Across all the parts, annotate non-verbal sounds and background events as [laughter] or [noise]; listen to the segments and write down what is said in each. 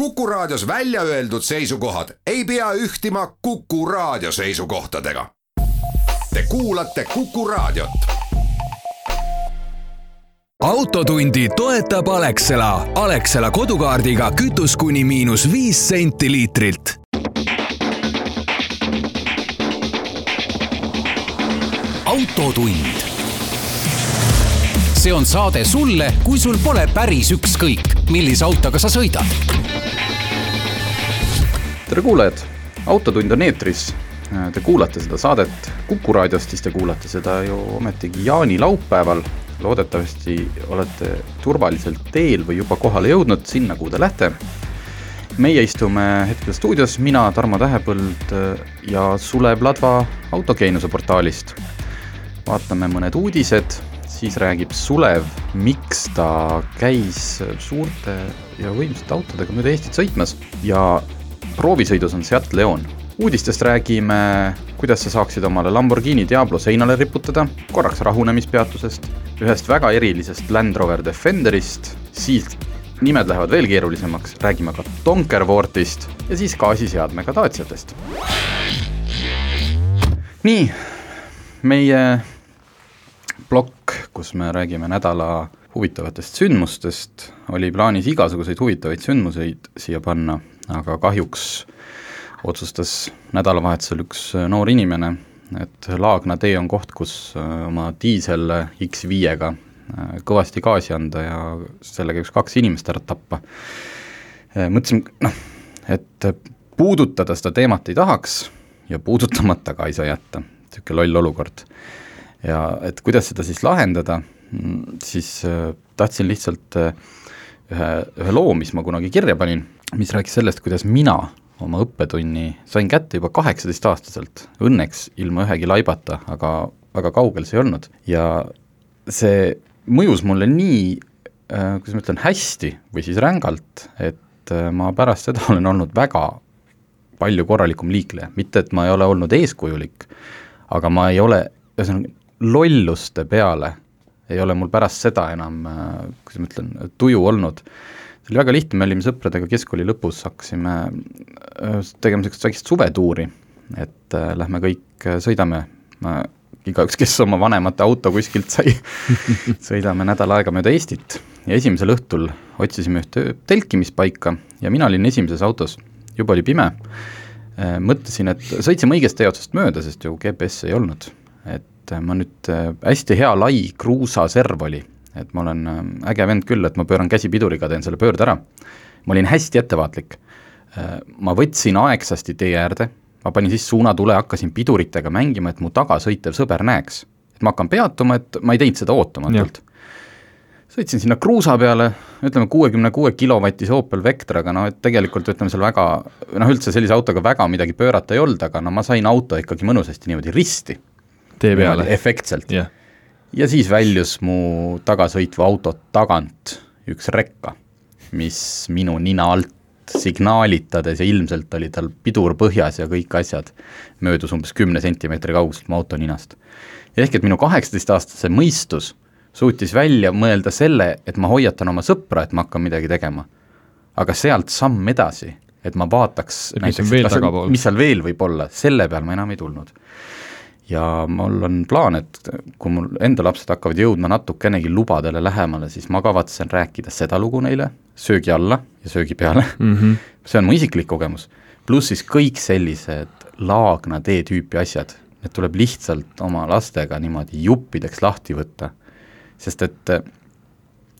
Kuku Raadios välja öeldud seisukohad ei pea ühtima Kuku Raadio seisukohtadega. Te kuulate Kuku Raadiot. autotundi toetab Alexela. Alexela kodukaardiga kütus kuni miinus viis senti liitrilt. autotund see on saade sulle, kui sul pole päris ükskõik, millise autoga sa sõidad. tere kuulajad, Autotund on eetris. Te kuulate seda saadet Kuku raadiost, siis te kuulate seda ju ometigi jaanilaupäeval. loodetavasti olete turvaliselt teel või juba kohale jõudnud sinna, kuhu te lähete. meie istume hetkel stuudios, mina, Tarmo Tähepõld ja Sulev Ladva autogeenuse portaalist. vaatame mõned uudised siis räägib Sulev, miks ta käis suurte ja võimsate autodega mööda Eestit sõitmas ja proovisõidus on Seat Leon. uudistest räägime, kuidas sa saaksid omale Lamborghini Diablo seinale riputada, korraks rahunemispeatusest, ühest väga erilisest Land Rover Defenderist, siis nimed lähevad veel keerulisemaks, räägime ka Donkerwortist ja siis gaasiseadmega Daciatest. nii, meie plokk, kus me räägime nädala huvitavatest sündmustest, oli plaanis igasuguseid huvitavaid sündmuseid siia panna, aga kahjuks otsustas nädalavahetusel üks noor inimene, et Laagna tee on koht, kus äh, oma diisel X5-ga äh, kõvasti gaasi anda ja sellega üks kaks inimest ära tappa. Äh, mõtlesin, noh, et puudutada seda teemat ei tahaks ja puudutamata ka ei saa jätta, niisugune loll olukord ja et kuidas seda siis lahendada, siis äh, tahtsin lihtsalt äh, ühe, ühe loo, mis ma kunagi kirja panin, mis rääkis sellest, kuidas mina oma õppetunni sain kätte juba kaheksateistaastaselt, õnneks ilma ühegi laibata, aga väga kaugel see ei olnud. Ja see mõjus mulle nii äh,, kuidas ma ütlen, hästi või siis rängalt, et ma pärast seda [laughs] olen olnud väga palju korralikum liikleja, mitte et ma ei ole olnud eeskujulik, aga ma ei ole, ühesõnaga lolluste peale ei ole mul pärast seda enam, äh, kuidas ma ütlen, tuju olnud. see oli väga lihtne, me olime sõpradega keskkooli lõpus, hakkasime äh, tegema niisugust väikest suvetuuri, et äh, lähme kõik äh, sõidame. Igaüks, kes oma vanemate auto kuskilt sai [laughs] sõidame nädal aega mööda Eestit. Ja esimesel õhtul otsisime ühte telkimispaika ja mina olin esimeses autos, juba oli pime. Mõtlesin, et sõitsime õigest tee otsast mööda, sest ju GPS-i ei olnud, et et ma nüüd, äh, hästi hea lai kruusaserv oli, et ma olen äh, äge vend küll, et ma pööran käsi piduriga, teen selle pöörde ära. ma olin hästi ettevaatlik. Äh, ma võtsin aegsasti tee äärde, ma panin siis suunatule, hakkasin piduritega mängima, et mu tagasõitev sõber näeks. et ma hakkan peatuma, et ma ei teinud seda ootamatult sõitsin sinna kruusa peale, ütleme kuuekümne kuue kilovatise Opel Vectraga, no et tegelikult ütleme seal väga, noh üldse sellise autoga väga midagi pöörata ei olnud, aga no ma sain auto ikkagi mõnusasti niimoodi risti tee peale. efektselt yeah.. ja siis väljus mu tagasõitva auto tagant üks rekka, mis minu nina alt signaalitades ja ilmselt oli tal pidur põhjas ja kõik asjad, möödus umbes kümne sentimeetri kauguselt mu auto ninast. ehk et minu kaheksateistaastase mõistus suutis välja mõelda selle, et ma hoiatan oma sõpra, et ma hakkan midagi tegema. aga sealt samm edasi, et ma vaataks et näiteks, mis seal veel võib olla, selle peal ma enam ei tulnud ja mul on plaan, et kui mul enda lapsed hakkavad jõudma natukenegi lubadele lähemale, siis ma kavatsen rääkida seda lugu neile söögi alla ja söögi peale mm. -hmm. [laughs] see on mu isiklik kogemus. pluss siis kõik sellised Laagna tee tüüpi asjad, need tuleb lihtsalt oma lastega niimoodi juppideks lahti võtta. sest et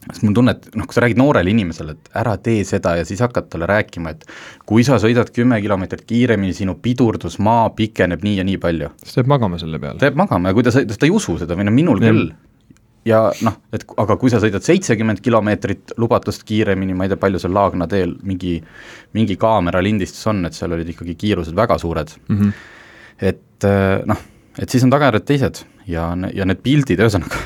sest mul tunne, et noh, kui sa räägid noorele inimesele, et ära tee seda ja siis hakkad talle rääkima, et kui sa sõidad kümme kilomeetrit kiiremini, sinu pidurdusmaa pikeneb nii ja nii palju. siis ta jääb magama selle peale. ta jääb magama ja kui ta ta ei usu seda või no minul ja. küll. ja noh, et aga kui sa sõidad seitsekümmend kilomeetrit lubatust kiiremini, ma ei tea, palju seal Laagna teel mingi, mingi kaamera lindistus on, et seal olid ikkagi kiirused väga suured mm. -hmm. et noh, et siis on tagajärjed teised ja, ja need pildid, ühesõnaga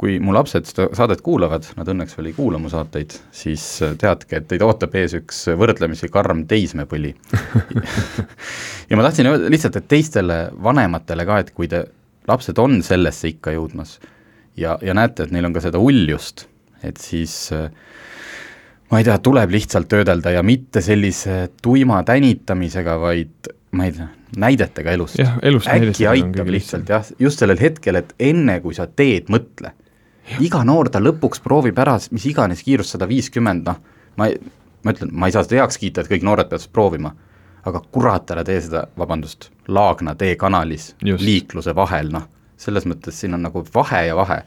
kui mu lapsed seda saadet kuulavad, nad õnneks veel ei kuula mu saateid, siis äh, teadke, et teid ootab ees üks võrdlemisi karm teismepõli [laughs] ja ma tahtsin öelda lihtsalt, et teistele vanematele ka, et kui te, lapsed on sellesse ikka jõudmas ja, ja näete, et neil on ka seda uljust, et siis äh, ma ei tea, tuleb lihtsalt töödelda ja mitte sellise tuima tänitamisega, vaid ma ei tea, näidetega elust. äkki aitab lihtsalt jah, just sellel hetkel, et enne kui sa teed, mõtle. Iga noor ta lõpuks proovib ära mis iganes kiirust sada viiskümmend, noh, ma ei, ma ütlen, ma ei saa seda heaks kiita, et kõik noored peavad proovima, aga kurat, ära tee seda, vabandust, Laagna tee kanalis, liikluse vahel, noh, selles mõttes siin on nagu vahe ja vahe.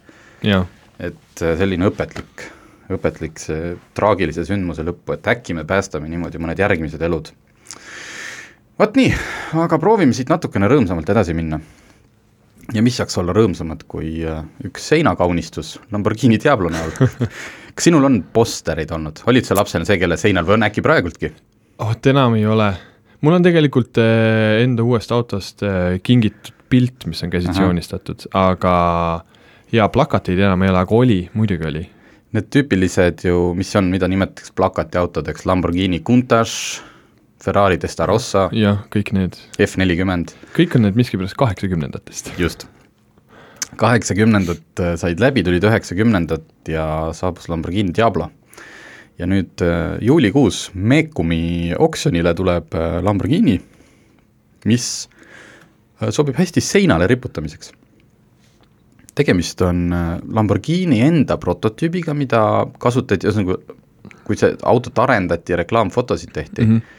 et äh, selline õpetlik, õpetlik see traagilise sündmuse lõppu, et äkki me päästame niimoodi mõned järgmised elud. Vot nii, aga proovime siit natukene rõõmsamalt edasi minna. Ja mis saaks olla rõõmsamad, kui äh, üks seinakaunistus Lamborghini Diablo näol [laughs] kas sinul on posterid olnud, olid sa lapsena see, kelle seinal või on äkki praegultki? vot oh, enam ei ole. mul on tegelikult äh, enda uuest autost äh, kingitud pilt, mis on käsitsi joonistatud, aga ja plakateid enam ei ole, aga oli, muidugi oli. Need tüüpilised ju, mis on, mida nimetatakse plakatiautodeks, Lamborghini Countach, Ferrari Testarossa. jah, kõik need. F nelikümmend. kõik on need miskipärast kaheksakümnendatest. just. kaheksakümnendad äh, said läbi, tulid üheksakümnendad ja saabus Lamborghini Diablo. ja nüüd äh, juulikuus Mekumi oksjonile tuleb äh, Lamborghini, mis sobib hästi seinale riputamiseks. tegemist on Lamborghini enda prototüübiga, mida kasutati, ühesõnaga kui see autot arendati ja reklaamfotosid tehti mm, -hmm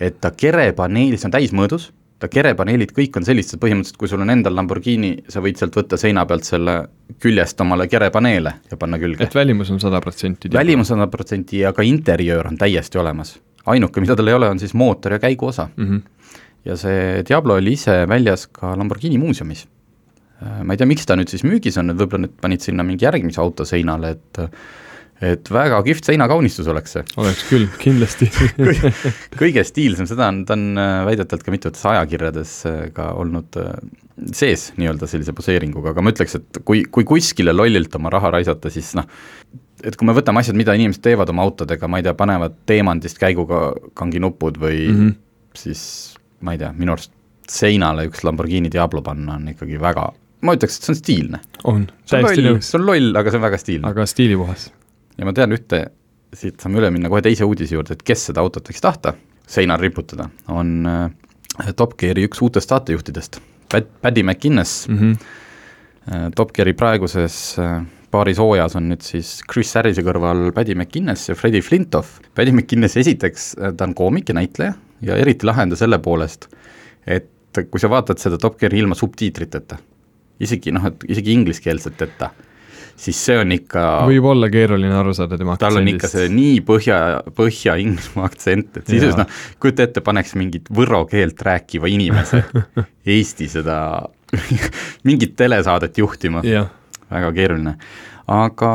et ta kerepaneel, see on täismõõdus, ta kerepaneelid kõik on sellised, põhimõtteliselt kui sul on endal Lamborghini, sa võid sealt võtta seina pealt selle küljest omale kerepaneele ja panna külge. et välimus on sada protsenti? välimus on sada protsenti ja ka interjöör on täiesti olemas. ainuke, mida tal ei ole, on siis mootor ja käiguosa mm. -hmm. ja see Diablo oli ise väljas ka Lamborghini muuseumis. Äh, ma ei tea, miks ta nüüd siis müügis on, et võib-olla nüüd panid sinna mingi järgmise auto seinale, et et väga kihvt seinakaunistus oleks see. oleks küll, kindlasti [laughs] kõige stiilsem, seda on, ta on äh, väidetavalt ka mitmetes ajakirjades äh, ka olnud äh, sees nii-öelda sellise poseeringuga, aga ma ütleks, et kui, kui kuskile lollilt oma raha raisata, siis noh, et kui me võtame asjad, mida inimesed teevad oma autodega, ma ei tea, panevad teemantist käiguga kanginupud või mm -hmm. siis ma ei tea, minu arust seinale üks Lamborghini Diablo panna on ikkagi väga, ma ütleks, et see on stiilne. on, täiesti nõus. see on loll, aga see on väga stiilne. aga stiilipuhas ja ma tean ühte, siit saame üle minna kohe teise uudise juurde, et kes seda autot võiks tahta seinal riputada, on äh, Top Geari üks uutest saatejuhtidest, Pat-, Paddy McInnes mm. -hmm. Top Geari praeguses äh, paaris hooajas on nüüd siis Chris Harrise kõrval Paddy McInnes ja Freddie Flintoff. Paddy McInnes esiteks, ta on koomik ja näitleja ja eriti lahe on ta selle poolest, et kui sa vaatad seda Top Geari ilma subtiitriteta, isegi noh, et isegi ingliskeelseteta siis see on ikka võib olla keeruline aru saada tema aktsendist. tal on ikka see nii põhja, põhja-Inglismaa aktsent, et siis noh, kujuta ette, paneks mingit võro keelt rääkiva inimese [laughs] Eesti seda [laughs] mingit telesaadet juhtima, väga keeruline. aga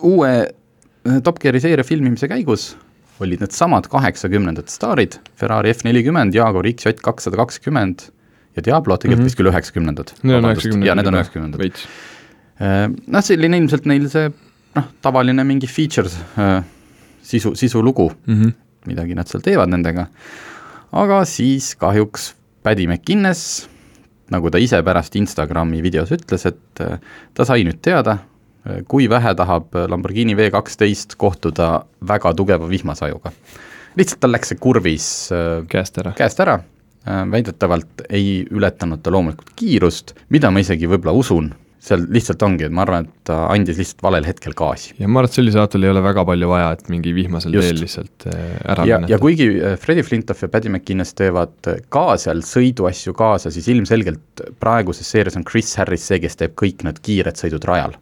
uue Top Geari seeria filmimise käigus olid needsamad kaheksakümnendate staarid, Ferrari F nelikümmend, Jaguar XJ kakssada kakskümmend ja Diablo, tegelikult mhm. vist mm -hmm. küll üheksakümnendad. Jaa, need on üheksakümnendad noh, selline ilmselt neil see noh, tavaline mingi features äh, sisu, sisulugu mm, -hmm. midagi nad seal teevad nendega, aga siis kahjuks Paddy McInnes, nagu ta ise pärast Instagrami videos ütles, et äh, ta sai nüüd teada, kui vähe tahab Lamborghini V kaksteist kohtuda väga tugeva vihmasajuga. lihtsalt tal läks see kurvis käest ära, käest ära, väidetavalt ei ületanud ta loomulikult kiirust, mida ma isegi võib-olla usun, seal lihtsalt ongi, et ma arvan, et ta andis lihtsalt valel hetkel gaasi. ja ma arvan, et sellisel autol ei ole väga palju vaja, et mingi vihmasel Just. teel lihtsalt äh, ära ja, ja kuigi äh, Freddie Flintoff ja Paddy McInnes teevad äh, ka seal sõiduasju kaasa, siis ilmselgelt praeguses seerias on Chris Harris see, kes teeb kõik need kiired sõidud rajal.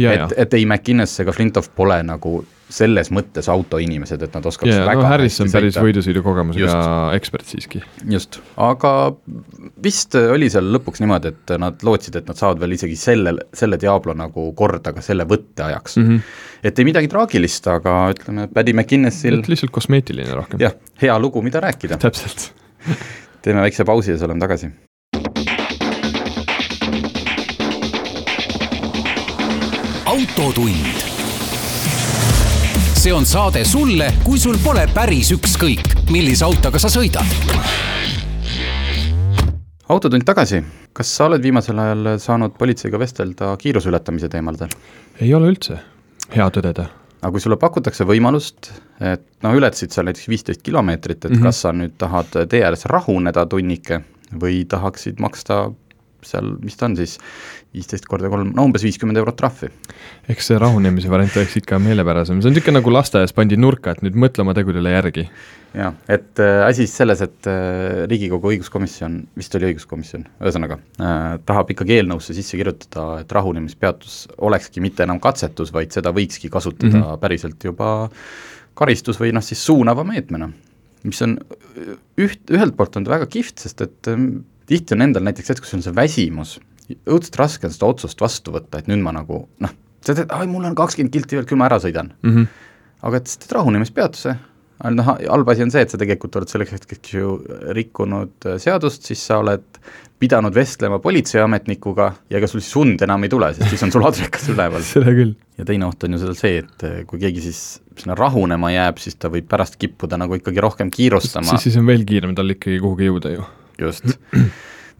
et, et ei McInnes ega Flintoff pole nagu selles mõttes autoinimesed, et nad oskaks yeah, väga no Harris on päris võidusõidukogemusega ekspert siiski. just, aga vist oli seal lõpuks niimoodi, et nad lootsid, et nad saavad veel isegi selle, selle Diablo nagu korda ka selle võtte ajaks mm. -hmm. et ei midagi traagilist, aga ütleme, Paddy McInnesil lihtsalt kosmeetiline rohkem. jah, hea lugu, mida rääkida. täpselt [laughs] teeme väikse pausi ja siis oleme tagasi autotund see on saade sulle, kui sul pole päris ükskõik, millise autoga sa sõidad. autotund tagasi, kas sa oled viimasel ajal saanud politseiga vestelda kiiruseületamise teemadel? ei ole üldse, hea tõdeda. aga kui sulle pakutakse võimalust, et noh, ületasid sa näiteks viisteist kilomeetrit, et mm -hmm. kas sa nüüd tahad tee ääres rahuneda tunnike või tahaksid maksta seal, mis ta on siis, viisteist korda kolm, no umbes viiskümmend eurot trahvi. eks see rahunemise variant oleks ikka meelepärasem, see on niisugune nagu lasteaias pandi nurka, et nüüd mõtle oma tegudele järgi. jah, et äh, asi siis selles, et äh, Riigikogu õiguskomisjon, vist oli õiguskomisjon, ühesõnaga äh,, tahab ikkagi eelnõusse sisse kirjutada, et rahunemispeatus olekski mitte enam katsetus, vaid seda võikski kasutada mm -hmm. päriselt juba karistus või noh, siis suunava meetmena mis on üht, ühelt poolt on ta väga kihvt, sest et ähm, tihti on endal näiteks hetk, kus on see väsimus, õudselt raske on seda otsust vastu võtta, et nüüd ma nagu noh, sa tead, ai mul on kakskümmend kilti veel, küll ma ära sõidan mm. -hmm. aga et sa teed rahunemispeatuse, noh, halb asi on see, et sa tegelikult oled selleks hetkeks ju rikkunud äh, seadust, siis sa oled pidanud vestlema politseiametnikuga ja ega sul siis und enam ei tule, sest siis on sul adrekas [laughs] üleval seda küll. ja teine oht on ju seal see, et äh, kui keegi siis sinna rahunema jääb, siis ta võib pärast kippuda nagu ikkagi rohkem kiirustama. siis, siis on veel kiirem tal ikkagi kuhugi jõuda ju just.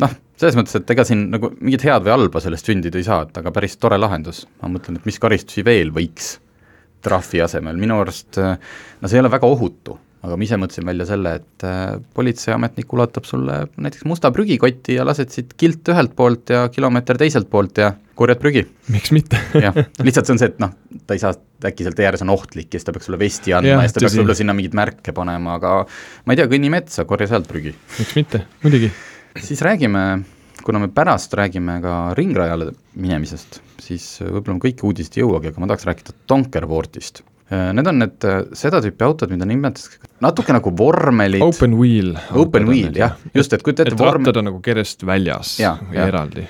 noh, selles mõttes, et ega siin nagu mingit head või halba sellest sündida ei saa, et aga päris tore lahendus. ma mõtlen, et mis karistusi veel võiks trahvi asemel, minu arust no see ei ole väga ohutu, aga ma ise mõtlesin välja selle, et äh, politseiametnik ulatab sulle näiteks musta prügikotti ja lased siit kilt ühelt poolt ja kilomeeter teiselt poolt ja korjad prügi. miks mitte [laughs] jah, lihtsalt see on see, et noh, ta ei saa, äkki seal tee ääres on ohtlik ja siis ta peaks sulle vesti andma ja, ja siis ta peaks võib-olla sinna mingeid märke panema, aga ma ei tea, kõnni metsa, korja sealt prügi. miks mitte, muidugi. siis räägime, kuna me pärast räägime ka ringrajale minemisest, siis võib-olla me kõiki uudiseid ei jõuagi, aga ma tahaks rääkida Donkervortist Äh, need on need äh, seda tüüpi autod, mida nimetatakse natuke nagu vormelid. Open wheel. Open wheel, jah, just, et kujuta ette. et vorm... rattad on nagu kerest väljas ja, ja. eraldi.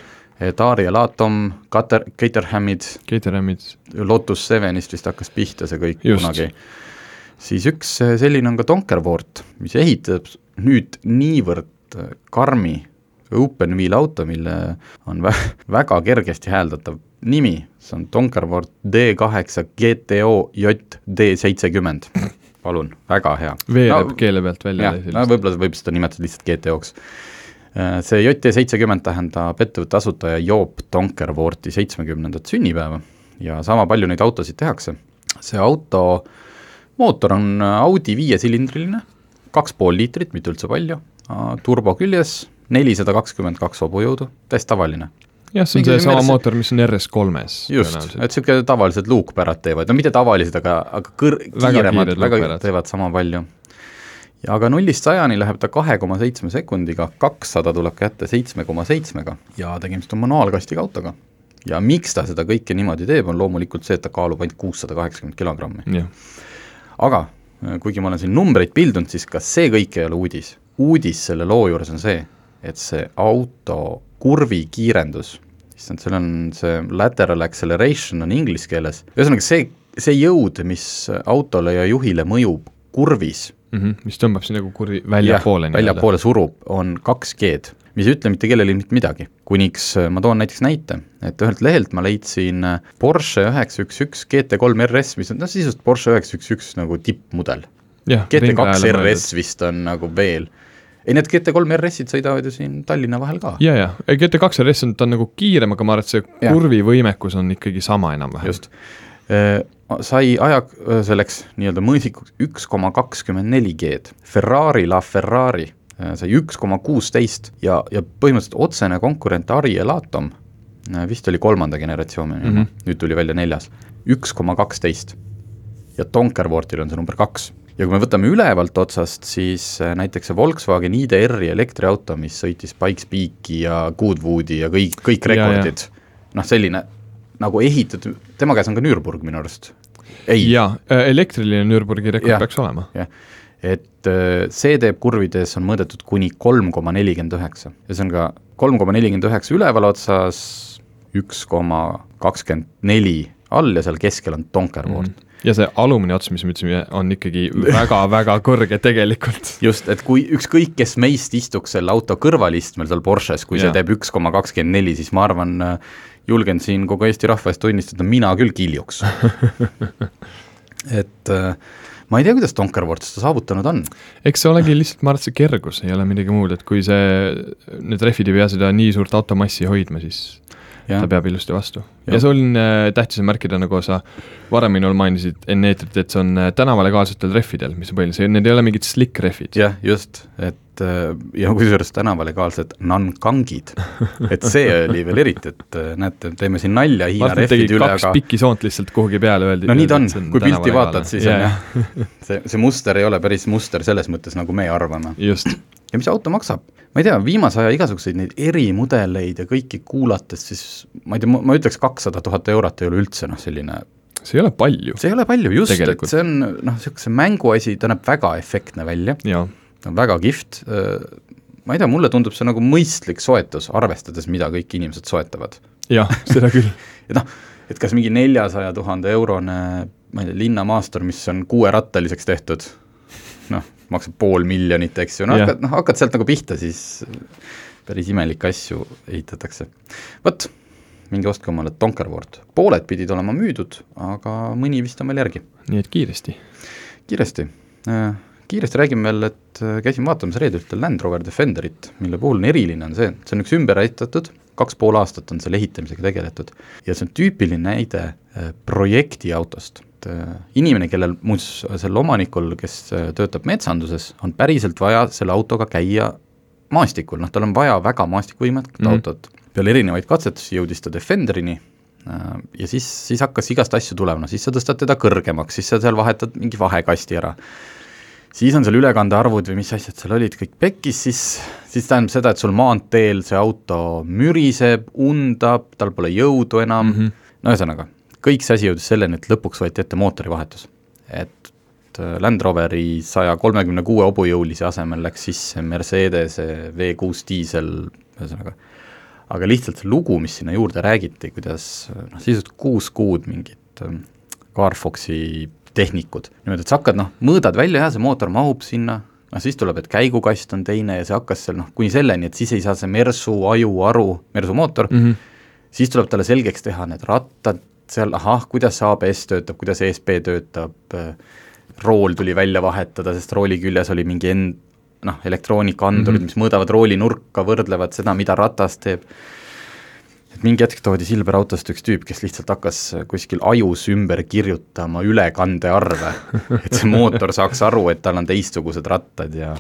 Taari ja Latom, Cater-, Caterhamid. Caterhamid. Lotus Sevenist vist hakkas pihta see kõik just. kunagi. siis üks äh, selline on ka Donkerwort, mis ehitab nüüd niivõrd karmi open wheel auto, mille on vä [laughs] väga kergesti hääldatav nimi, see on Donkerwort D8 GTO JD seitsekümmend. palun, väga hea. veereb no, keele pealt välja. no võib-olla võib seda nimetada lihtsalt GTO-ks. Äh, see JD seitsekümmend tähendab ettevõtte asutaja Joop Donkerworti seitsmekümnendat sünnipäeva ja sama palju neid autosid tehakse. see auto mootor on Audi viiesilindriline, kaks pool liitrit, mitte üldse palju, turbo küljes, nelisada kakskümmend kaks hobujõudu, täiesti tavaline jah, see on seesama mootor, mis on RS3-s. just, et niisugune tavalised luukpärad teevad, no mitte tavalised, aga, aga kõr-, kiiremad, väga, teevad sama palju. aga nullist sajani läheb ta kahe koma seitsme sekundiga, kakssada tuleb kätte seitsme koma seitsmega ja tegemist on manuaalkastiga autoga. ja miks ta seda kõike niimoodi teeb, on loomulikult see, et ta kaalub ainult kuussada kaheksakümmend kilogrammi. aga kuigi ma olen siin numbreid pildunud, siis ka see kõik ei ole uudis. uudis selle loo juures on see, et see auto kurvi kiirendus, issand, seal on see lateral acceleration on inglise keeles, ühesõnaga see, see jõud, mis autole ja juhile mõjub kurvis mm, -hmm, mis tõmbab sind nagu kurvi väljapoole. väljapoole surub, on kaks G-d, mis ei ütle mitte kellelegi mitte midagi. kuniks ma toon näiteks näite, et ühelt lehelt ma leidsin Porsche üheksa üks üks GT3 RS, mis on noh, sisuliselt Porsche üheksa üks üks nagu tippmudel. GT2 RS vist on nagu veel ei, need GT3 RS-id sõidavad ju siin Tallinna vahel ka. ja, ja, GT2 RS on, ta on nagu kiirem, aga ma arvan, et see kurvivõimekus on ikkagi sama enam-vähem. just e,. sai aja selleks nii-öelda mõõsikuks üks koma kakskümmend neli G-d, Ferrari La Ferrari sai üks koma kuusteist ja, ja põhimõtteliselt otsene konkurent Ari Elatom vist oli kolmanda generatsiooni mm, -hmm. nüüd tuli välja neljas, üks koma kaksteist. ja Donkerwortil on see number kaks ja kui me võtame ülevalt otsast, siis äh, näiteks see Volkswagen IDR-i elektriauto, mis sõitis Pikes Peaki ja Goodwoodi ja kõik, kõik rekordid, noh selline nagu ehitatud, tema käes on ka Nürburg minu arust. jaa, äh, elektriline Nürburgi rekord ja, peaks olema. jah, et äh, see teeb kurvides, on mõõdetud kuni kolm koma nelikümmend üheksa. ühesõnaga, kolm koma nelikümmend üheksa üleval otsas, üks koma kakskümmend neli all ja seal keskel on Donkerwort mm. -hmm ja see alumine ots, mis me ütlesime, on ikkagi väga-väga kõrge tegelikult. just, et kui ükskõik, kes meist istuks selle auto kõrvalistmel seal Porsches, kui ja. see teeb üks koma kakskümmend neli, siis ma arvan, julgen siin kogu Eesti rahva eest tunnistada, mina küll kiljuks [laughs] et äh, ma ei tea, kuidas Donkerwort seda saavutanud on. eks see olegi lihtsalt, ma arvan, et see kergus ei ole midagi muud, et kui see, need rehvid ei pea seda nii suurt automassi hoidma, siis. Ta peab ilusti vastu. Ja see on äh, tähtis on märkida, nagu sa varem minul mainisid enne eetrit, et see on äh, tänavalegaalsetel rehvidel, mis on põhiline, need ei ole mingid slick rehvid. jah, just, et äh, ja kusjuures tänavalegaalsed nankangid, et see oli veel eriti, et äh, näete, teeme siin nalja Hiina et rehvide üle, kaks aga pikki soont lihtsalt kuhugi peale, öeldi. no nii ta on, kui pilti vaatad, siis on jah, see, see muster ei ole päris muster selles mõttes, nagu me arvame. just, ja mis auto maksab? ma ei tea, viimase aja igasuguseid neid erimudeleid ja kõiki kuulates, siis ma ei tea, ma ütleks kakssada tuhat eurot ei ole üldse noh, selline see ei ole palju. see ei ole palju, just, et see on noh, niisuguse mänguasi, ta näeb väga efektne välja, on väga kihvt, ma ei tea, mulle tundub see nagu mõistlik soetus, arvestades, mida kõik inimesed soetavad. jah, seda [laughs] küll. et noh, et kas mingi neljasaja tuhande eurone ma ei tea, linnamaastur, mis on kuuerattaliseks tehtud, noh, maksab pool miljonit, eks ju, no hakkad, noh hakkad sealt nagu pihta, siis päris imelikke asju ehitatakse. vot, minge ostke omale Donkerwort, pooled pidid olema müüdud, aga mõni vist on veel järgi. nii et kiiresti. kiiresti, kiiresti räägime veel, et äh, käisin vaatamas reedel Land Rover Defenderit, mille puhul on eriline, on see, see on üks ümber ehitatud, kaks pool aastat on selle ehitamisega tegeletud ja see on tüüpiline näide äh, projektiautost. et äh, inimene, kellel muuseas, selle omanikul, kes töötab metsanduses, on päriselt vaja selle autoga käia maastikul, noh tal on vaja väga maastikvõimet mm autot. peale erinevaid katsetusi jõudis ta Defenderini ja siis, siis hakkas igast asju tulema, no siis sa tõstad teda kõrgemaks, siis sa seal vahetad mingi vahekasti ära siis on seal ülekandearvud või mis asjad seal olid kõik pekkis, siis, siis tähendab seda, et sul maanteel see auto müriseb, undab, tal pole jõudu enam mm. -hmm. no ühesõnaga, kõik see asi jõudis selleni, et lõpuks võeti ette mootorivahetus. et äh, Land Roveri saja kolmekümne kuue hobujõulise asemel läks sisse Mercedese V6 diisel, ühesõnaga aga lihtsalt see lugu, mis sinna juurde räägiti, kuidas noh, sisuliselt kuus kuud mingit ähm, Carfoxi tehnikud, niimoodi, et sa hakkad noh, mõõdad välja ja see mootor mahub sinna, noh siis tuleb, et käigukast on teine ja see hakkas seal noh, kuni selleni, et siis ei saa see Mersu aju aru, Mersu mootor mm. -hmm. siis tuleb talle selgeks teha need rattad seal, ahah, kuidas see ABS töötab, kuidas ESP töötab, rool tuli välja vahetada, sest rooli küljes oli mingi end-, noh, elektroonikaandurid mm, -hmm. mis mõõdavad rooli nurka, võrdlevad seda, mida ratas teeb et mingi hetk toodi Silver autost üks tüüp, kes lihtsalt hakkas kuskil ajus ümber kirjutama ülekandearve, et see mootor saaks aru, et tal on teistsugused rattad ja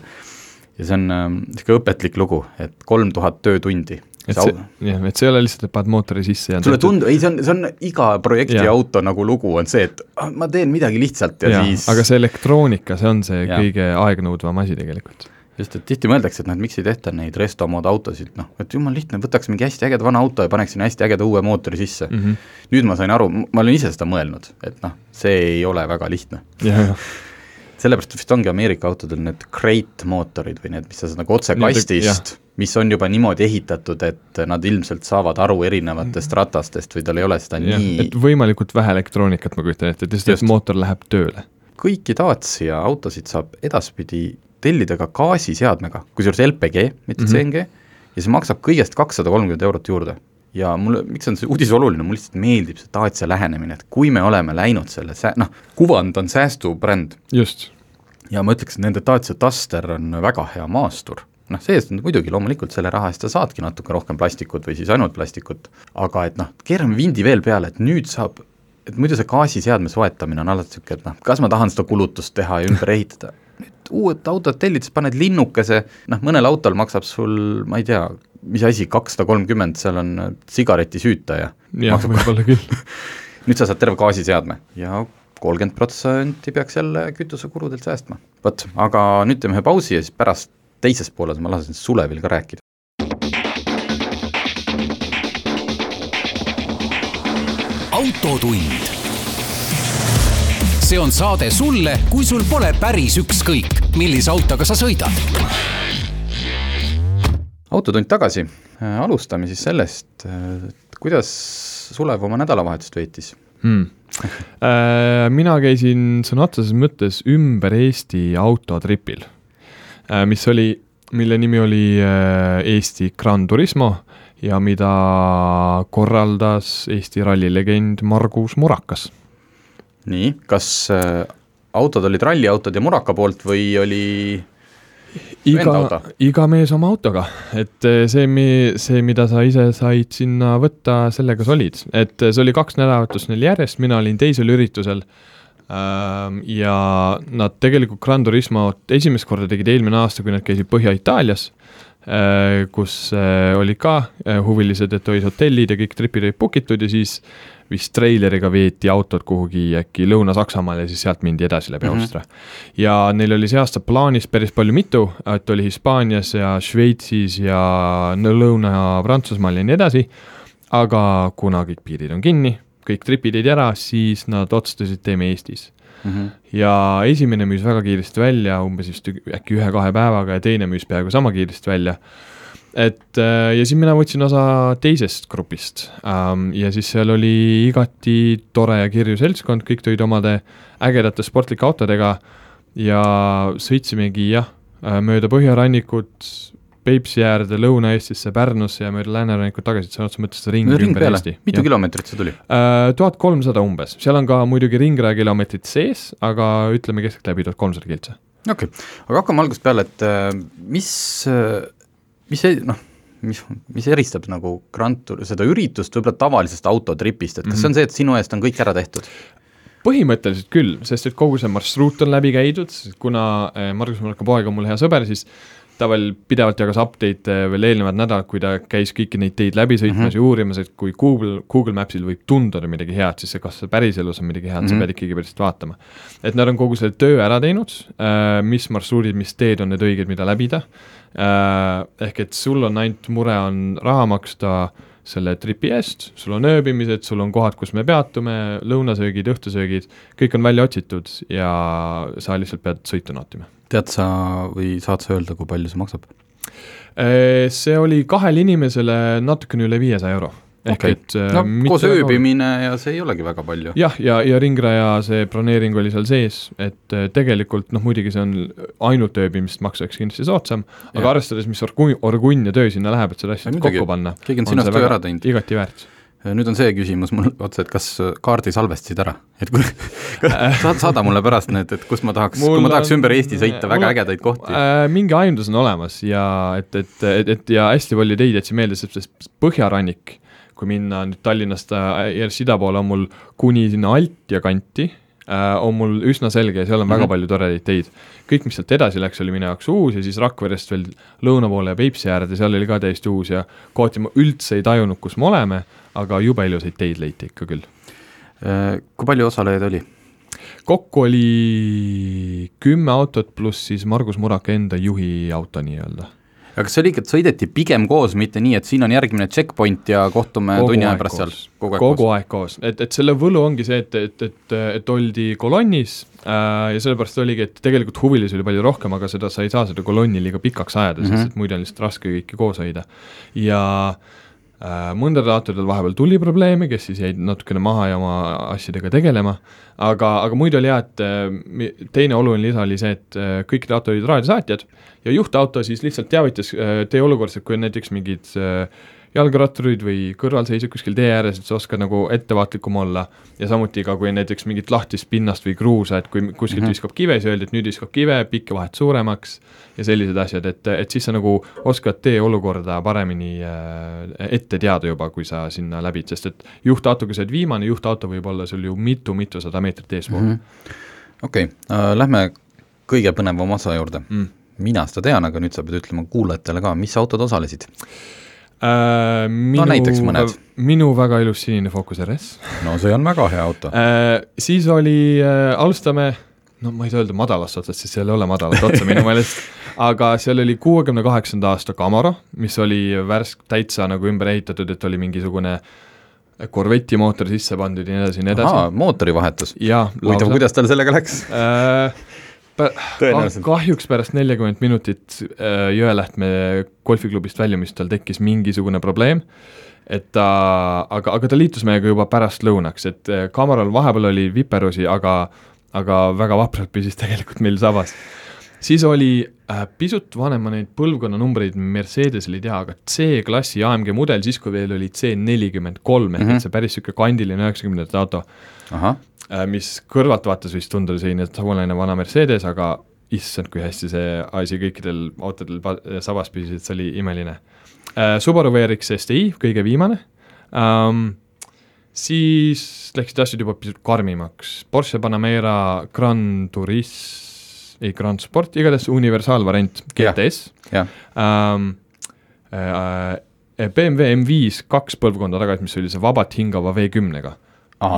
ja see on niisugune õpetlik lugu, et kolm tuhat töötundi. et see, jah, et see ei ole lihtsalt, et paned mootori sisse ja sulle tundub, ei see on, see on iga projekti Jaa. auto nagu lugu on see, et ah, ma teen midagi lihtsalt ja, ja siis aga see elektroonika, see on see Jaa. kõige aegnõudvam asi tegelikult. just, et tihti mõeldakse, et noh, et miks ei tehta neid resto mood autosid, noh, et jumal lihtne, võtaks mingi hästi ägeda vana auto ja paneks sinna hästi ägeda uue mootori sisse mm. Mhm. -hmm. nüüd ma sain aru, ma olen ise seda mõelnud, et noh, see ei ole väga lihtne. sellepärast vist ongi Ameerika autodel need crate mootorid või need, mis sa saad nagu otse kastist, mis on juba niimoodi ehitatud, et nad ilmselt saavad aru erinevatest ratastest või tal ei ole seda jah, nii et võimalikult vähe elektroonikat ma kujutan ette, et lihtsalt, mootor läheb tööle. kõiki Dacia autosid saab edaspidi tellida ka gaasiseadmega, kusjuures LPG, mitte Mhm. CNG, ja see maksab kõigest kakssada kolmkümmend eurot juurde. ja mulle, miks on see uudis oluline, mulle lihtsalt meeldib see Dacia lähenemine, et kui me oleme läinud selle sää-, noh, kuvand on säästubränd just, ja ma ütleks, et nende Dacia Duster on väga hea maastur. noh, see-eest muidugi loomulikult selle raha eest sa saadki natuke rohkem plastikut või siis ainult plastikut, aga et noh, keerame vindi veel peale, et nüüd saab et muidu see gaasiseadme soetamine on alati niisugune, et noh, kas ma tahan seda kulutust teha ja ümber ehitada, nüüd uued autod tellides paned linnukese, noh mõnel autol maksab sul, ma ei tea, mis asi, kakssada kolmkümmend, seal on sigaretisüütaja. jah, võib-olla küll. [laughs] nüüd sa saad terve gaasiseadme ja kolmkümmend protsenti peaks jälle kütusekuludelt säästma. vot, aga nüüd teeme ühe pausi ja siis pärast teises pooles ma lasen Sulevil ka rääkida. autotund. See on saade sulle, kui sul pole päris ükskõik, millise autoga sa sõidad. autotund tagasi, alustame siis sellest, et kuidas Sulev oma nädalavahetust veetis. hmm. [laughs] mina käisin sõna otseses mõttes ümber Eesti autotripil, mis oli, mille nimi oli äh, Eesti Gran Turismo ja mida korraldas Eesti rallilegend Margus Murakas. nii, kas äh, autod olid ralliautod ja Muraka poolt või oli iga iga mees oma autoga, et eh, see, mi-, see, mida sa ise said sinna võtta, sellega sa olid, et eh, see oli kaks nädalatust neil järjest, mina olin teisel üritusel. Ähm,. ja nad tegelikult Gran Turismot esimest korda tegid eelmine aasta, kui nad käisid Põhja-Itaalias äh,, kus äh, olid ka äh, huvilised, et olid hotellid ja kõik tripid olid book itud ja siis vist treileriga veeti autod kuhugi äkki Lõuna-Saksamaale ja siis sealt mindi edasi läbi mm. -hmm. Austria ja neil oli see aasta plaanis päris palju mitu, et oli Hispaanias ja Šveitsis ja Lõuna-Prantsusmaal ja nii edasi, aga kuna kõik piirid on kinni, kõik tripid jäid ära, siis nad otsustasid, teeme Eestis. mm. -hmm. ja esimene müüs väga kiiresti välja, umbes vist äkki ühe-kahe päevaga ja teine müüs peaaegu sama kiiresti välja. Et äh, ja siis mina võtsin osa teisest grupist ähm, ja siis seal oli igati tore ja kirju seltskond, kõik tulid omade ägedate sportlike autodega ja sõitsimegi jah, mööda põhjarannikut, Peipsi äärde, Lõuna-Eestisse, Pärnusse ja mööda läänerannikut tagasi, et sõna otseses mõttes ring, ümber peale Eesti, mitu kilomeetrit see tuli? tuhat kolmsada umbes, seal on ka muidugi ringraja kilomeetrid sees, aga ütleme keskeltläbi tuhat kolmsada kiltsa. okei okay., aga hakkame algusest peale, et äh, mis, see noh, mis, mis eristab nagu Grand Tour, seda üritust võib-olla tavalisest autotripist, et kas see on see, et sinu eest on kõik ära tehtud? põhimõtteliselt küll, sest et kogu see marsruut on läbi käidud, kuna eh, Margus Marko poeg on mul hea sõber, siis ta veel pidevalt jagas update'e veel eelnevad nädalad, kui ta käis kõiki neid teid läbi sõitmas mm -hmm. ja uurimas, et kui Google, Google Mapsil võib tunduda midagi head, siis see, kas see päriselus on midagi head mm, -hmm. sa Mhm. pead ikkagi päriselt vaatama. et nad on kogu selle töö ära teinud, mis marsruudid, mis teed on need õiged, mida läbida, ehk et sul on ainult mure on raha maksta selle tripi eest, sul on ööbimised, sul on kohad, kus me peatume, lõunasöögid, õhtusöögid, kõik on välja otsitud ja sa lihtsalt pead sõitu nautima. tead sa või saad sa öelda, kui palju see maksab? See oli kahele inimesele natukene üle viiesaja euro. Ehk Okei. et äh, no koos ööbimine ja see ei olegi väga palju. jah, ja, ja, ja ringraja see broneering oli seal sees, et äh, tegelikult noh, muidugi see on ainult ööbimist maksaks kindlasti soodsam, aga arvestades, mis orgu-, orgunn ja töö sinna läheb, et seda asja kokku panna, keegi on sinust töö ära teinud. igati väärt. nüüd on see küsimus mul otsa, et kas kaardi salvestasid ära, et kui [laughs] [laughs] saad, saada mulle pärast need, et kus ma tahaks, kui ma tahaks on- ümber Eesti sõita, väga on- ägedaid kohti. Äh, mingi aimdus on olemas ja et, et, et, et ja hästi palju ideid jätsin meelde, sest põhjarannik, kui minna nüüd Tallinnast äh, järjest ida poole, on mul kuni sinna Altja kanti äh,, on mul üsna selge ja seal on mm -hmm. väga Mhm. palju toredaid teid. kõik, mis sealt edasi läks, oli minu jaoks uus ja siis Rakverest veel lõuna poole ja Peipsi äärde, seal oli ka täiesti uus ja kohati ma üldse ei tajunud, kus me oleme, aga jube ilusaid teid leiti ikka küll. Äh, kui palju osalejaid oli? kokku oli kümme autot pluss siis Margus Muraka enda juhi auto nii-öelda aga kas see oli ikka, et sõideti pigem koos, mitte nii, et siin on järgmine checkpoint ja kohtume Kogu tunni aja pärast seal kogu aeg kogu koos? aeg koos, et, et selle võlu ongi see, et, et, et, et oldi kolonnis äh, ja sellepärast oligi, et tegelikult huvilisi oli palju rohkem, aga seda sa ei saa seda kolonni liiga pikaks ajada mm, -hmm. Mhm. sest et muidu on lihtsalt raske kõiki koos hoida. ja äh, mõndadel autodel vahepeal tuli probleeme, kes siis jäid natukene maha ja oma asjadega tegelema, aga, aga muidu oli hea, et äh, teine oluline lisa oli see, et äh, kõik need autod olid raadiosaatjad ja juhtauto siis lihtsalt teavitas äh, teie olukorras, et kui on näiteks mingid äh, jalgratturid või kõrvalseisjad kuskil tee ääres, et sa oskad nagu ettevaatlikum olla ja samuti ka, kui näiteks mingit lahtist pinnast või kruusa, et kui kuskilt mm. -hmm. viskab kive, siis öeldi, et nüüd viskab kive, pikke vahet suuremaks ja sellised asjad, et, et siis sa nagu oskad tee olukorda paremini äh, ette teada juba, kui sa sinna läbid, sest et juhtautoga sa oled viimane, juhtauto võib olla sul ju mitu-mitusada meetrit eespool mm. Mhm. okei, lähme kõige põnevama osa juurde. -hmm. Mm. mina seda tean, aga nüüd sa pead ütlema kuulajatele ka, mis autod osalesid? Äh, minu, näiteks mõned. minu väga ilus sinine Focus RS no see on väga hea auto. äh,. siis oli äh,, alustame, no ma ei saa öelda madalast otsast, sest seal ei ole madalat otsa minu [laughs] meelest, aga seal oli kuuekümne kaheksanda aasta Camaro, mis oli värsk, täitsa nagu ümber ehitatud, et oli mingisugune korveti mootor sisse pandud ja nii edasi ja nii edasi. mootorivahetus. jaa, huvitav, kuidas tal sellega läks? äh, Tõenäoliselt. kahjuks pärast neljakümmet minutit äh, Jõelähtme golfiklubist väljumist tal tekkis mingisugune probleem, et ta, aga, aga ta liitus meiega juba pärastlõunaks, et äh, kaameral vahepeal oli viperusi, aga, aga väga vapralt püsis tegelikult meil sabas. siis oli äh, pisut vanema neid põlvkonnanumbreid Mercedesel ei tea, aga C-klassi AMG mudel, siis kui veel oli C nelikümmend kolm ehk Mhm. et see päris niisugune kandiline üheksakümnendate auto mis kõrvalt vaates võis tunduda selline tavaline vana Mercedes, aga issand, kui hästi see asi kõikidel autodel sabas püsis, et see oli imeline. Äh,. Subaru WRX STi, kõige viimane. Ähm,, siis läksid asjad juba pisut karmimaks, Porsche Panamera Gran Turis, ei Grand Sport, igatahes universaalvariant GTS jah, ähm, äh, BMW M5 kaks põlvkonda tagasi, mis oli see vabalt hingava V10-ga.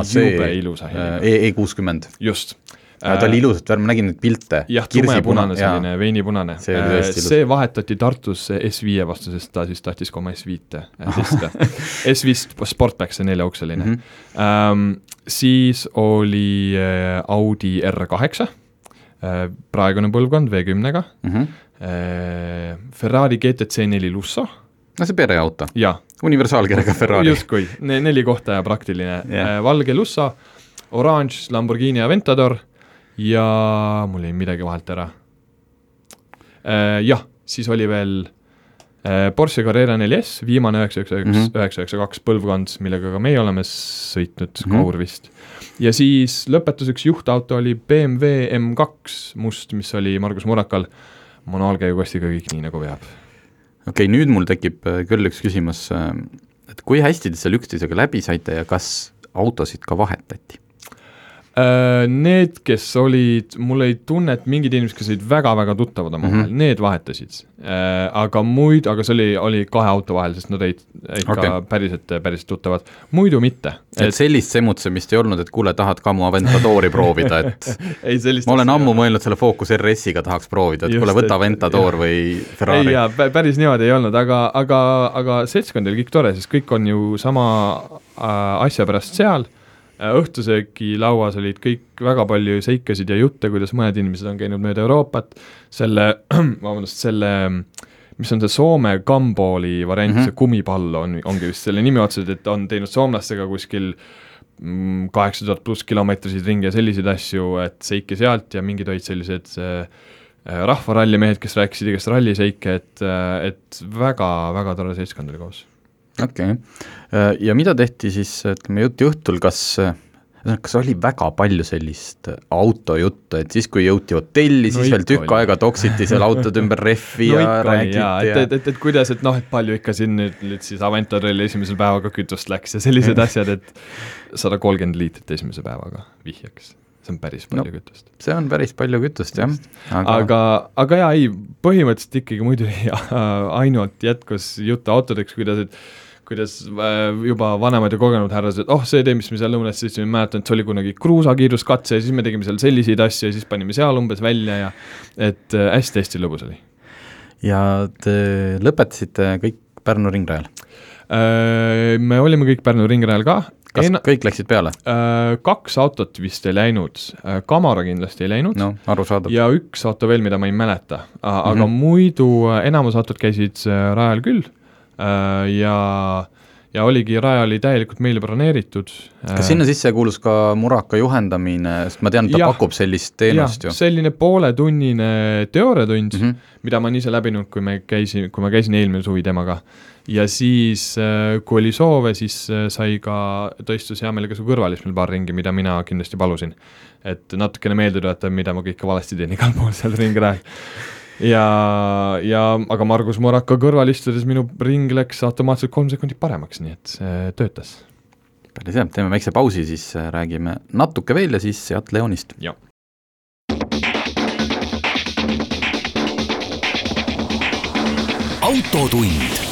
See jube ilusa heliga. E E kuuskümmend. just. ta oli ilusat värvi, ma nägin neid pilte. jah, tumepunane selline, veinipunane. See ilus. see vahetati Tartus S5 vastu, sest ta siis tahtis ka oma S5-e sista. S5 Sportback, see neljaukseline mm. -hmm. Ähm, siis oli äh, Audi R8 äh,, praegune põlvkond V10-ga Mhm. äh,, Ferrari GTC neli Lusso, no see pereauto, jaa, universaalkirjaga Ferrari. justkui ne,, neli kohta ja praktiline yeah., valge Lusso, oranž Lamborghini Aventador ja mul jäi midagi vahelt ära. jah, siis oli veel äh, Porsche Carrera 4S, viimane üheksa, üheksa, üheksa, Mhm. üheksa, üheksa, kaks põlvkond, millega ka meie oleme sõitnud mm. -hmm. Kaur vist. ja siis lõpetuseks juhtauto oli BMW M2 must, mis oli Margus Murakal manuaalkäigukastiga kõik nii, nagu peab okei okay,, nüüd mul tekib äh, küll üks küsimus, et kui hästi te seal üksteisega läbi saite ja kas autosid ka vahetati? Äh, Need, kes olid, mul oli tunne, et mingid inimesed, kes olid väga-väga tuttavad omavahel mm. -hmm. need vahetasid. aga muid, aga see oli, oli kahe auto vahel, sest nad olid ikka okay. päriselt, päriselt tuttavad. muidu mitte. et sellist semutsemist ei olnud, et kuule, tahad ka mu Aventadori proovida, et [laughs] ei sellist ma olen ammu mõelnud selle Focus RS-iga tahaks proovida, et Just, kuule, võta et- Aventador või Ferrari. jaa, päris niimoodi ei olnud, aga, aga, aga seltskond oli kõik tore, sest kõik on ju sama äh, asja pärast seal äh,, õhtusöögilauas olid kõik väga palju seikasid ja jutte, kuidas mõned inimesed on käinud mööda Euroopat, selle, [clears throat] vabandust, selle mis on see Soome gumballi variant mm. -hmm. see kumipall on, ongi vist selle nimi otseselt, et on teinud soomlastega kuskil mm, kaheksa tuhat pluss kilomeetriseid ringe ja selliseid asju, et seike sealt ja mingid olid sellised äh, äh, rahvarallimehed, kes rääkisid igast ralliseike, et, et väga-väga tore seltskond oli koos. Okei okay., ja mida tehti siis, ütleme jõuti õhtul, kas kas oli väga palju sellist autojuttu, et siis, kui jõuti hotelli, No siis veel ikka tükk oli. aega toksiti seal autode ümber [laughs] rehvi no ja räägiti jaa, et, ja et, et, et kuidas, et noh, et palju ikka siin nüüd, nüüd siis Aventuril esimesel päevaga kütust läks ja sellised [laughs] asjad, et sada kolmkümmend liitrit esimese päevaga vihjeks, see on päris palju No. kütust. see on päris palju kütust jah, aga, aga, aga jaa, ei, põhimõtteliselt ikkagi muidu [laughs] ainult jätkus juttu autodeks, kuidas, et kuidas äh, juba vanemad ja kogenud härrased, oh see tee, mis me seal lõunas sõitsime, mäletan, et see oli kunagi kruusakiiruskatse ja siis me tegime seal selliseid asju ja siis panime seal umbes välja ja et äh, hästi-hästi lõbus oli ja te lõpetasite kõik Pärnu ringrajal. äh,. me olime kõik Pärnu ringrajal ka, kas En- kõik läksid peale? äh, kaks autot vist ei läinud äh,, Camaro kindlasti ei läinud no ja üks auto veel, mida ma ei mäleta, aga mm. -hmm. muidu äh, enamus autod käisid rajal küll ja, ja oligi, raja oli täielikult meile broneeritud. kas sinna sisse kuulus ka Muraka juhendamine, sest ma tean, ta Jah. pakub sellist teenust ju. selline pooletunnine teooriatund mm. -hmm. mida ma olen ise läbinud, kui me käisin, kui ma käisin eelmine suvi temaga. Ja siis, kui oli soove, siis äh, sai ka, toistus hea meelega su kõrval istmel paar ringi, mida mina kindlasti palusin. et natukene meelde tuletada, mida ma kõike valesti teen [laughs] igal pool seal ringrajal. ja, ja aga Margus Muraka kõrval istudes minu ring läks automaatselt kolm sekundit paremaks, nii et see töötas. päris hea, teeme väikse pausi, siis äh, räägime natuke veel ja siis Seat Leonist. jah. autotund.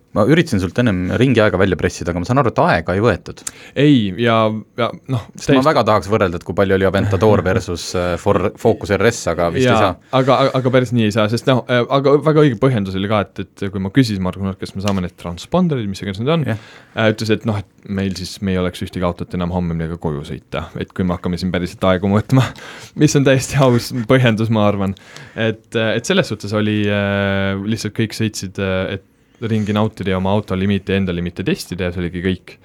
ma üritasin sult ennem ringi aega välja pressida, aga ma saan aru, et aega ei võetud. ei, ja, ja noh. sest ma väga tahaks võrrelda, et kui palju oli Aventador [laughs] versus äh, For-, Focus RS, aga vist ei saa. aga, aga päris nii ei saa, sest noh, aga väga õige põhjendus oli ka, et, et kui ma küsisin Margus Nurk, kas me saame need transponderid, mis iganes need on yeah., ütles, et noh, et meil siis, me ei oleks ühtegi autot enam homme millega koju sõita, et kui me hakkame siin päriselt aegu mõõtma, [laughs] mis on täiesti aus põhjendus, ma arvan. et, et selles suhtes oli äh, lihtsalt kõik sõitsid, et ringi nautida ja oma auto limiiti, enda limiite testida ja see oligi kõik.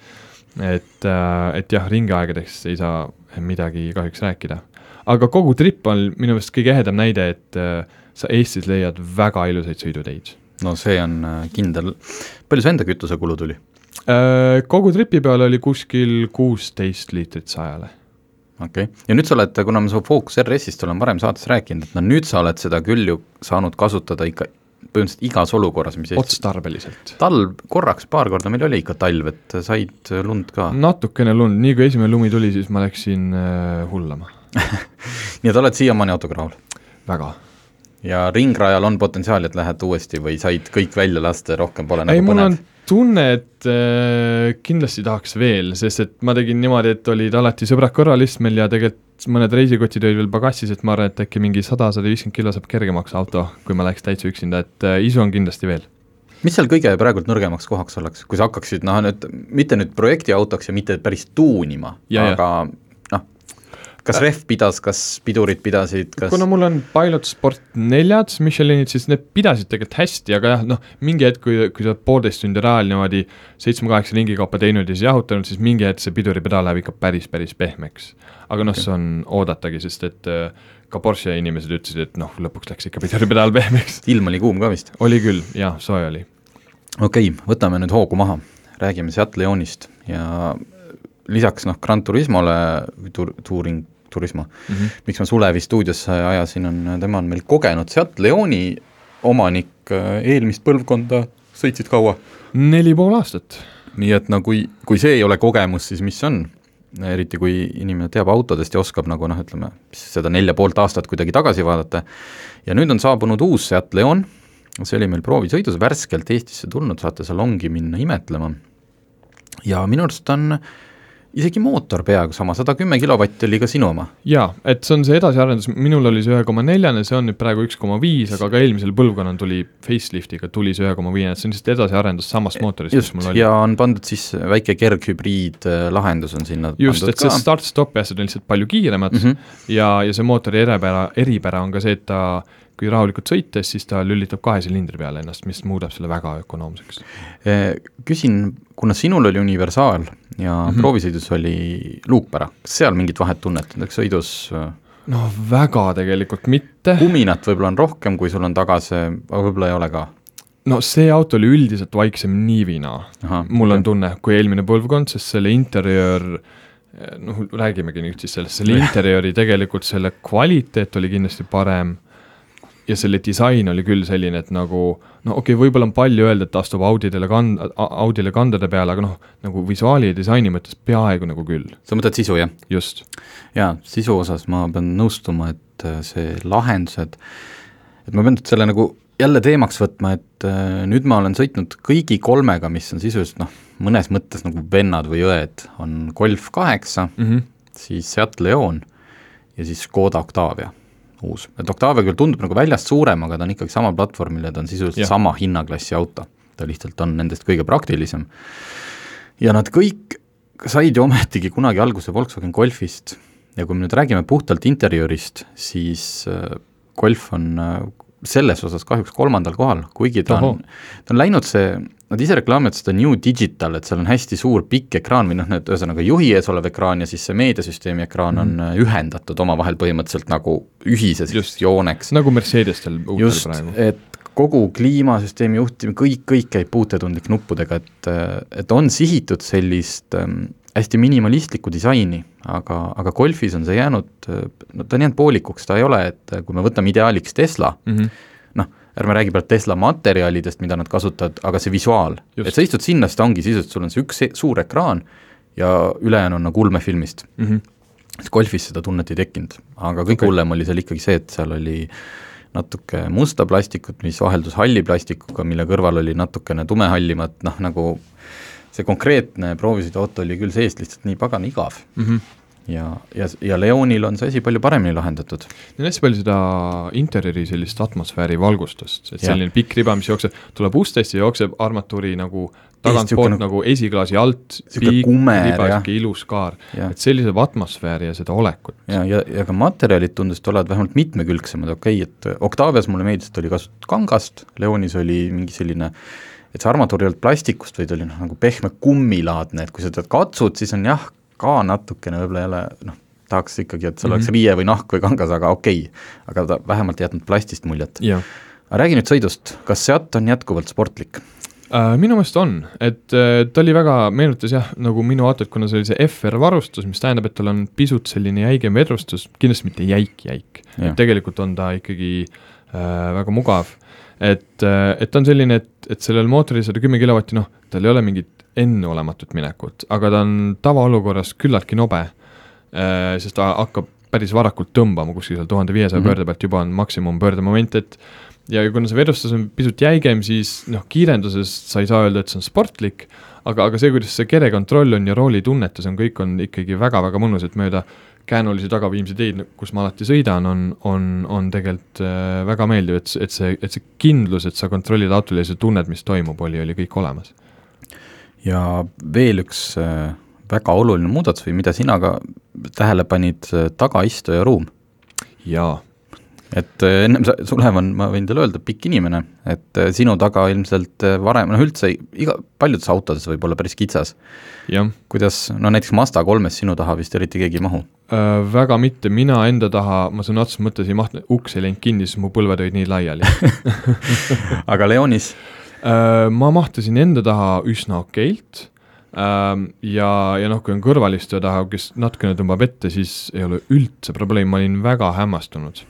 et, et jah, ringiaegadeks ei saa midagi kahjuks rääkida aga kogu trip on minu meelest kõige ehedam näide, et äh, sa Eestis leiad väga ilusaid sõiduteid no see on äh, kindel, palju su enda kütusekulu tuli? Äh, kogu tripi peale oli kuskil kuusteist liitrit sajale. okei okay., ja nüüd sa oled, kuna me su Focus RS-ist olen varem saates rääkinud, et no nüüd sa oled seda küll ju saanud kasutada ikka põhimõtteliselt igas olukorras, mis Eestis otstarbeliselt. talv, korraks, paar korda meil oli ikka talv, et said lund ka. natukene lund, nii kui esimene lumi tuli, siis ma läksin äh, hullama [laughs] nii et oled siiamaani autoga rahul? väga. ja ringrajal on potentsiaali, et lähed uuesti või said kõik välja lasta ja rohkem pole ei, nagu põnev? Tunne, et äh, kindlasti tahaks veel, sest et ma tegin niimoodi, et olid alati sõbrad kõrvalistmel ja tegelikult mõned reisikotid olid veel pagassis, et ma arvan, et äkki mingi sada, sada viiskümmend kilo saab kergemaks auto, kui ma läheks täitsa üksinda, et äh, isu on kindlasti veel. mis seal kõige praegult nõrgemaks kohaks oleks, kui sa hakkaksid noh, nüüd mitte nüüd projektiautoks ja mitte päris tuunima, Ja, ja. Kas rehv pidas, kas pidurid pidasid, kas kuna mul on Pilot Sport neljad Michelinid, siis need pidasid tegelikult hästi, aga jah, noh, mingi hetk, kui, kui sa oled poolteist tundi rajal niimoodi seitsme-kaheksa ringi kaupa teinud ja siis jahutanud, siis mingi hetk see piduripedaal läheb ikka päris, päris pehmeks. aga noh, see on oodatagi, sest et äh, ka Porsche inimesed ütlesid, et noh, lõpuks läks ikka piduripedaal [laughs] pehmeks. ilm oli kuum ka vist? oli küll, jah, soe oli. okei okay,, võtame nüüd hoogu maha, räägime Seat Leonist ja lisaks noh, Gran Turismole tur-, Touring, Turismo mm, -hmm. miks ma Sulevi stuudiosse ajasin, on, tema on meil kogenud Seat Leoni omanik, eelmist põlvkonda sõitsid kaua? neli pool aastat. nii et no kui, kui see ei ole kogemus, siis mis on? eriti kui inimene teab autodest ja oskab nagu noh, ütleme, seda nelja poolt aastat kuidagi tagasi vaadata, ja nüüd on saabunud uus Seat Leon, see oli meil proovisõidus värskelt Eestisse tulnud, saate salongi minna imetlema, ja minu arust on isegi mootor peaaegu sama, sada kümme kilovatti oli ka sinu oma. jaa, et see on see edasiarendus, minul oli see ühe koma neljane, see on nüüd praegu üks koma viis, aga ka eelmisel põlvkonnal tuli faceliftiga tuli see ühe koma viiene, et see on lihtsalt edasiarendus samast mootorist, mis mul oli. ja on pandud siis väike kerghübriid äh, lahendus on sinna just, et see start-stop asjad on lihtsalt palju kiiremad mm. -hmm. ja, ja see mootori eripära, eripära on ka see, et ta kui rahulikult sõites, siis ta lülitab kahe silindri peale ennast, mis muudab selle väga ökonoomseks. Eh, küsin, kuna sinul oli universaal ja mm -hmm. proovisõidus oli luukpära, kas seal mingit vahet tunned, näiteks sõidus äh, no väga tegelikult mitte, kuminat võib-olla on rohkem, kui sul on taga see, aga võib-olla ei ole ka? no see auto oli üldiselt vaiksem niivina, mul on tunne, kui eelmine põlvkond, sest selle interjöör noh, räägimegi nüüd siis sellest, selle interjööri tegelikult selle kvaliteet oli kindlasti parem ja selle disain oli küll selline, et nagu no okei okay,, võib-olla on palju öelda, et ta astub Audidele kand-, Audile kandade peale, aga noh, nagu visuaali ja disaini mõttes peaaegu nagu küll, sa mõtled sisu, jah? just. jaa, sisu osas ma pean nõustuma, et äh, see lahendused, et ma pean selle nagu jälle teemaks võtma, et äh, nüüd ma olen sõitnud kõigi kolmega, mis on sisuliselt noh, mõnes mõttes nagu vennad või õed, on Golf kaheksa Mm -hmm. siis Seat Leon ja siis Škoda Octavia, uus. et Octavia küll tundub nagu väljast suurem, aga ta on ikkagi samal platvormil ja ta on sisuliselt ja. sama hinnaklassi auto. ta lihtsalt on nendest kõige praktilisem. ja nad kõik said ju ometigi kunagi alguse Volkswagen Golfist ja kui me nüüd räägime puhtalt interjöörist, siis äh, Golf on äh, selles osas kahjuks kolmandal kohal, kuigi ta on, ta on läinud see, nad ise reklaamivad seda New Digital, et seal on hästi suur pikk ekraan või noh, need ühesõnaga juhi ees olev ekraan ja siis see meediasüsteemi ekraan on äh, ühendatud omavahel põhimõtteliselt nagu ühise Just. jooneks. nagu Mercedestel uutel just, praegu. et kogu kliimasüsteemi juhtimine, kõik, kõik käib puutetundlik nuppudega, et, et on sihitud sellist ähm, hästi minimalistlikku disaini, aga, aga Golfis on see jäänud, no ta on jäänud poolikuks, ta ei ole, et kui me võtame ideaaliks Tesla Mm -hmm. noh, ärme räägi praegu Tesla materjalidest, mida nad kasutavad, aga see visuaal, et sa istud sinna, siis ta ongi sisuliselt, sul on see üks suur ekraan ja ülejäänu on nagu ulmefilmist Mm -hmm. siis golfis seda tunnet ei tekkinud, aga kõige okay. hullem oli seal ikkagi see, et seal oli natuke musta plastikut, mis vaheldus halli plastikuga, mille kõrval oli natukene tumehallimat, noh nagu see konkreetne proovisõiduauto oli küll seest lihtsalt nii pagana igav Mm -hmm. Ja, ja, ja Leonil on see asi palju paremini lahendatud. Neil on hästi palju seda interjööri sellist atmosfääri valgustust, et Jah. selline pikk riba, mis jookseb, tuleb ustest ja jookseb armatuuri nagu tagantpoolt nagu- esiklaasi alt, kumer, riba, sihuke ilus kaar, et see lisab atmosfääri ja seda olekut. ja, ja, ja ka materjalid tundusid olevat vähemalt mitmekülgsemad, okei okay,, et Octavias mulle meeldis, et oli kasutatud kangast, Leonis oli mingi selline et see armatuur ei olnud plastikust, vaid oli noh, nagu pehme kummilaadne, et kui sa teda katsud, siis on jah, ka natukene võib-olla jälle noh, tahaks ikkagi, et seal mm -hmm. oleks riie või nahk või kangas, aga okei okay. aga ta vähemalt jätnud plastist muljet. jah, aga räägi nüüd sõidust, kas Seat on jätkuvalt sportlik? Äh, minu meelest on, et äh, ta oli väga, meenutas jah, nagu minu autot, kuna see oli see FR varustus, mis tähendab, et tal on pisut selline jäigem vedrustus, kindlasti mitte jäik-jäik. tegelikult on ta ikkagi äh, väga mugav. et, äh, et ta on selline, et, et sellel mootoril sada kümme kilovatti, noh, tal ei ole mingit enneolematut minekut, aga ta on tavaolukorras küllaltki nobe äh,, sest ta hakkab päris varakult tõmbama kuskil seal tuhande viiesaja mhm. pöörde pealt juba on maksimumpöördemoment, et ja kuna see vedustus on pisut jäigem, siis noh, kiirenduses sa ei saa öelda, et see on sportlik, aga, aga see, kuidas see kerekontroll on ja roolitunnetus on, kõik on ikkagi väga-väga mõnus, et mööda käänulisi tagaviimsi teid, kus ma alati sõidan, on, on, on tegelikult äh, väga meeldiv, et, et see, et see kindlus, et sa kontrollid autol ja sa tunned, mis toimub, oli, oli kõik olemas. Ja veel üks äh, väga oluline muudatus või mida sina ka tähele panid, äh, tagaistuja ruum. jaa et äh, ennem sa, Sulev on, ma võin teile öelda, pikk inimene, et sinu taga ilmselt varem, noh üldse iga, paljudes autodes võib olla päris kitsas. kuidas, no näiteks Mazda kolmes sinu taha vist eriti keegi ei mahu äh,? Väga mitte, mina enda taha, ma sõna otseses mõttes ei mahtunud, uks ei läinud kinni, sest mu põlved olid nii laiali [laughs] aga Leonis? Ma mahtusin enda taha üsna okeilt ähm, ja, ja noh, kui on kõrvalistuja taha, kes natukene tõmbab ette, siis ei ole üldse probleemi, ma olin väga hämmastunud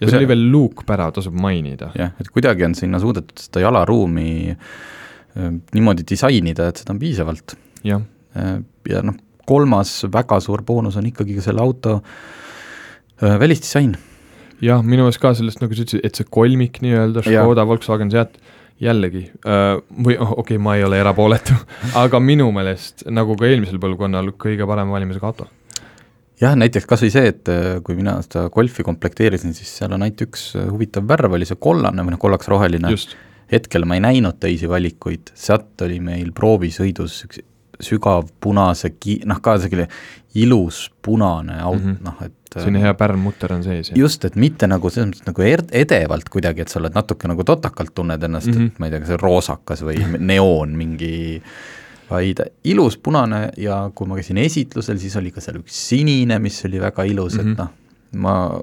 ja see oli veel luukpära, tasub mainida. jah, et kuidagi on sinna suudetud seda jalaruumi äh, niimoodi disainida, et seda on piisavalt. jah. Äh, ja noh, kolmas väga suur boonus on ikkagi ka selle auto äh, välisdisain. jah, minu meelest ka sellest, nagu sa ütlesid, et see kolmik nii-öelda, Škoda, Volkswagen, Seat, jällegi äh, või oh, okei okay,, ma ei ole erapooletu [laughs] aga minu meelest, nagu ka eelmisel põlvkonnal, kõige parema valimisega auto jah, näiteks kas või see, et äh, kui mina seda Golfi komplekteerisin, siis seal on ainult üks äh, huvitav värv, oli see kollane või noh, kollaks-roheline. hetkel ma ei näinud teisi valikuid, sealt oli meil proovisõidus üks sügav punase ki-, noh, ka selline ilus punane aut- mm, -hmm. noh, et selline hea pärmmutter on sees. just, et mitte nagu selles mõttes nagu er-, edevalt kuidagi, et sa oled natuke nagu totakalt tunned ennast mm, -hmm. et mhm. ma ei tea, kas see roosakas või [laughs] neoon mingi vaid ilus punane ja kui ma käisin esitlusel, siis oli ka seal üks sinine, mis oli väga ilus mm, -hmm. et mhm. noh, ma,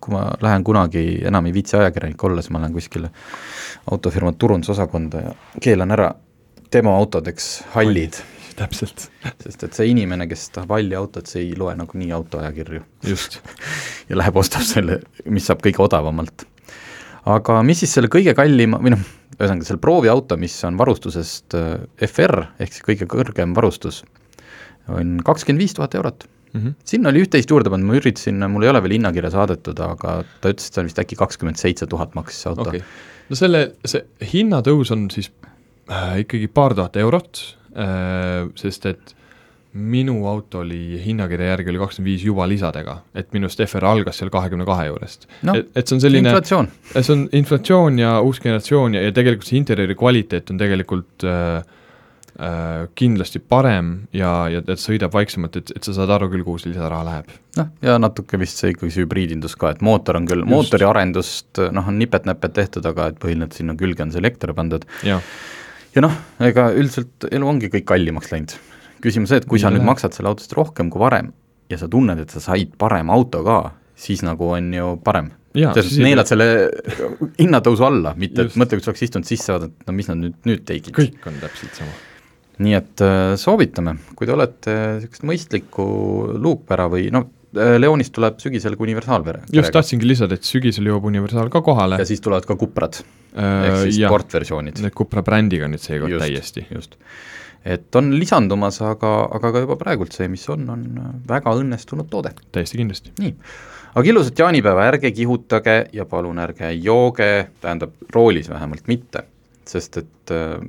kui ma lähen kunagi, enam ei viitsi ajakirjanik olla, siis ma lähen kuskile autofirma turundusosakonda ja keelan ära demoautodeks hallid. Täpselt. sest et see inimene, kes tahab halli autot, see ei loe nagunii autoajakirju. just [laughs] ja läheb ostab selle, mis saab kõige odavamalt. aga mis siis selle kõige kallima, või noh, ühesõnaga selle prooviauto, mis on varustusest äh, FR ehk siis kõige kõrgem varustus, on kakskümmend viis tuhat eurot mm. -hmm. sinna oli üht-teist juurde pannud, ma üritasin, mul ei ole veel hinnakirja saadetud, aga ta ütles, et see on vist äkki kakskümmend seitse tuhat maksis see auto okay.. no selle, see hinnatõus on siis äh, ikkagi paar tuhat eurot sest et minu auto oli hinnakirja järgi oli kakskümmend viis juba lisadega, et minu arust FR algas seal kahekümne kahe juurest no,. et, et see on selline inflatsioon. see on inflatsioon ja uus generatsioon ja, ja tegelikult see interjööri kvaliteet on tegelikult äh, äh, kindlasti parem ja, ja et sõidab vaiksemalt, et, et sa saad aru küll, kuhu see lisaraha läheb. noh, ja natuke vist see ikkagi see hübriidindus ka, et mootor on küll, mootori arendust noh, on nipet-näpet tehtud, aga et põhiline, et sinna külge on see elekter pandud. ja, ja noh, ega üldiselt elu ongi kõik kallimaks läinud küsimus see, et kui Nii sa nüüd maksad selle autost rohkem kui varem ja sa tunned, et sa said parema auto ka, siis nagu on ju parem. selles mõttes neelad selle hinnatõusu alla, mitte Just. et mõtle, kui sa oleks istunud sisse, vaadata, no mis nad nüüd, nüüd tegid. kõik on täpselt sama. nii et äh, soovitame, kui te olete niisugust mõistlikku luukpära või noh, Leonist tuleb sügisel ka universaalpere. just, tahtsingi lisada, et sügisel jõuab universaal ka kohale. ja siis tulevad ka kuprad äh,, ehk siis sportversioonid. Cupra brändiga nüüd seekord täiesti. just et on lisandumas, aga, aga ka juba praegult see, mis on, on väga õnnestunud toode. täiesti kindlasti. nii, aga ilusat jaanipäeva, ärge kihutage ja palun ärge jooge, tähendab roolis vähemalt mitte, sest et äh,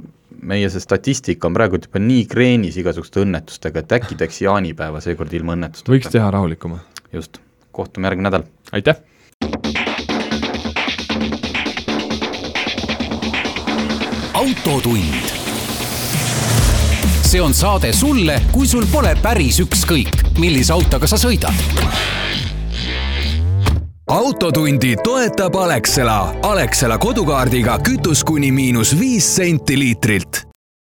meie see statistika on praegu juba nii kreenis igasuguste õnnetustega, et äkki teeks jaanipäeva seekord ilma õnnetusteta. võiks teha rahulikuma. just, kohtume järgmine nädal. aitäh! autotund see on saade sulle, kui sul pole päris ükskõik, millise autoga sa sõidad. Autotundi toetab Alexela. Alexela kodukaardiga kütus kuni miinus viis senti liitrilt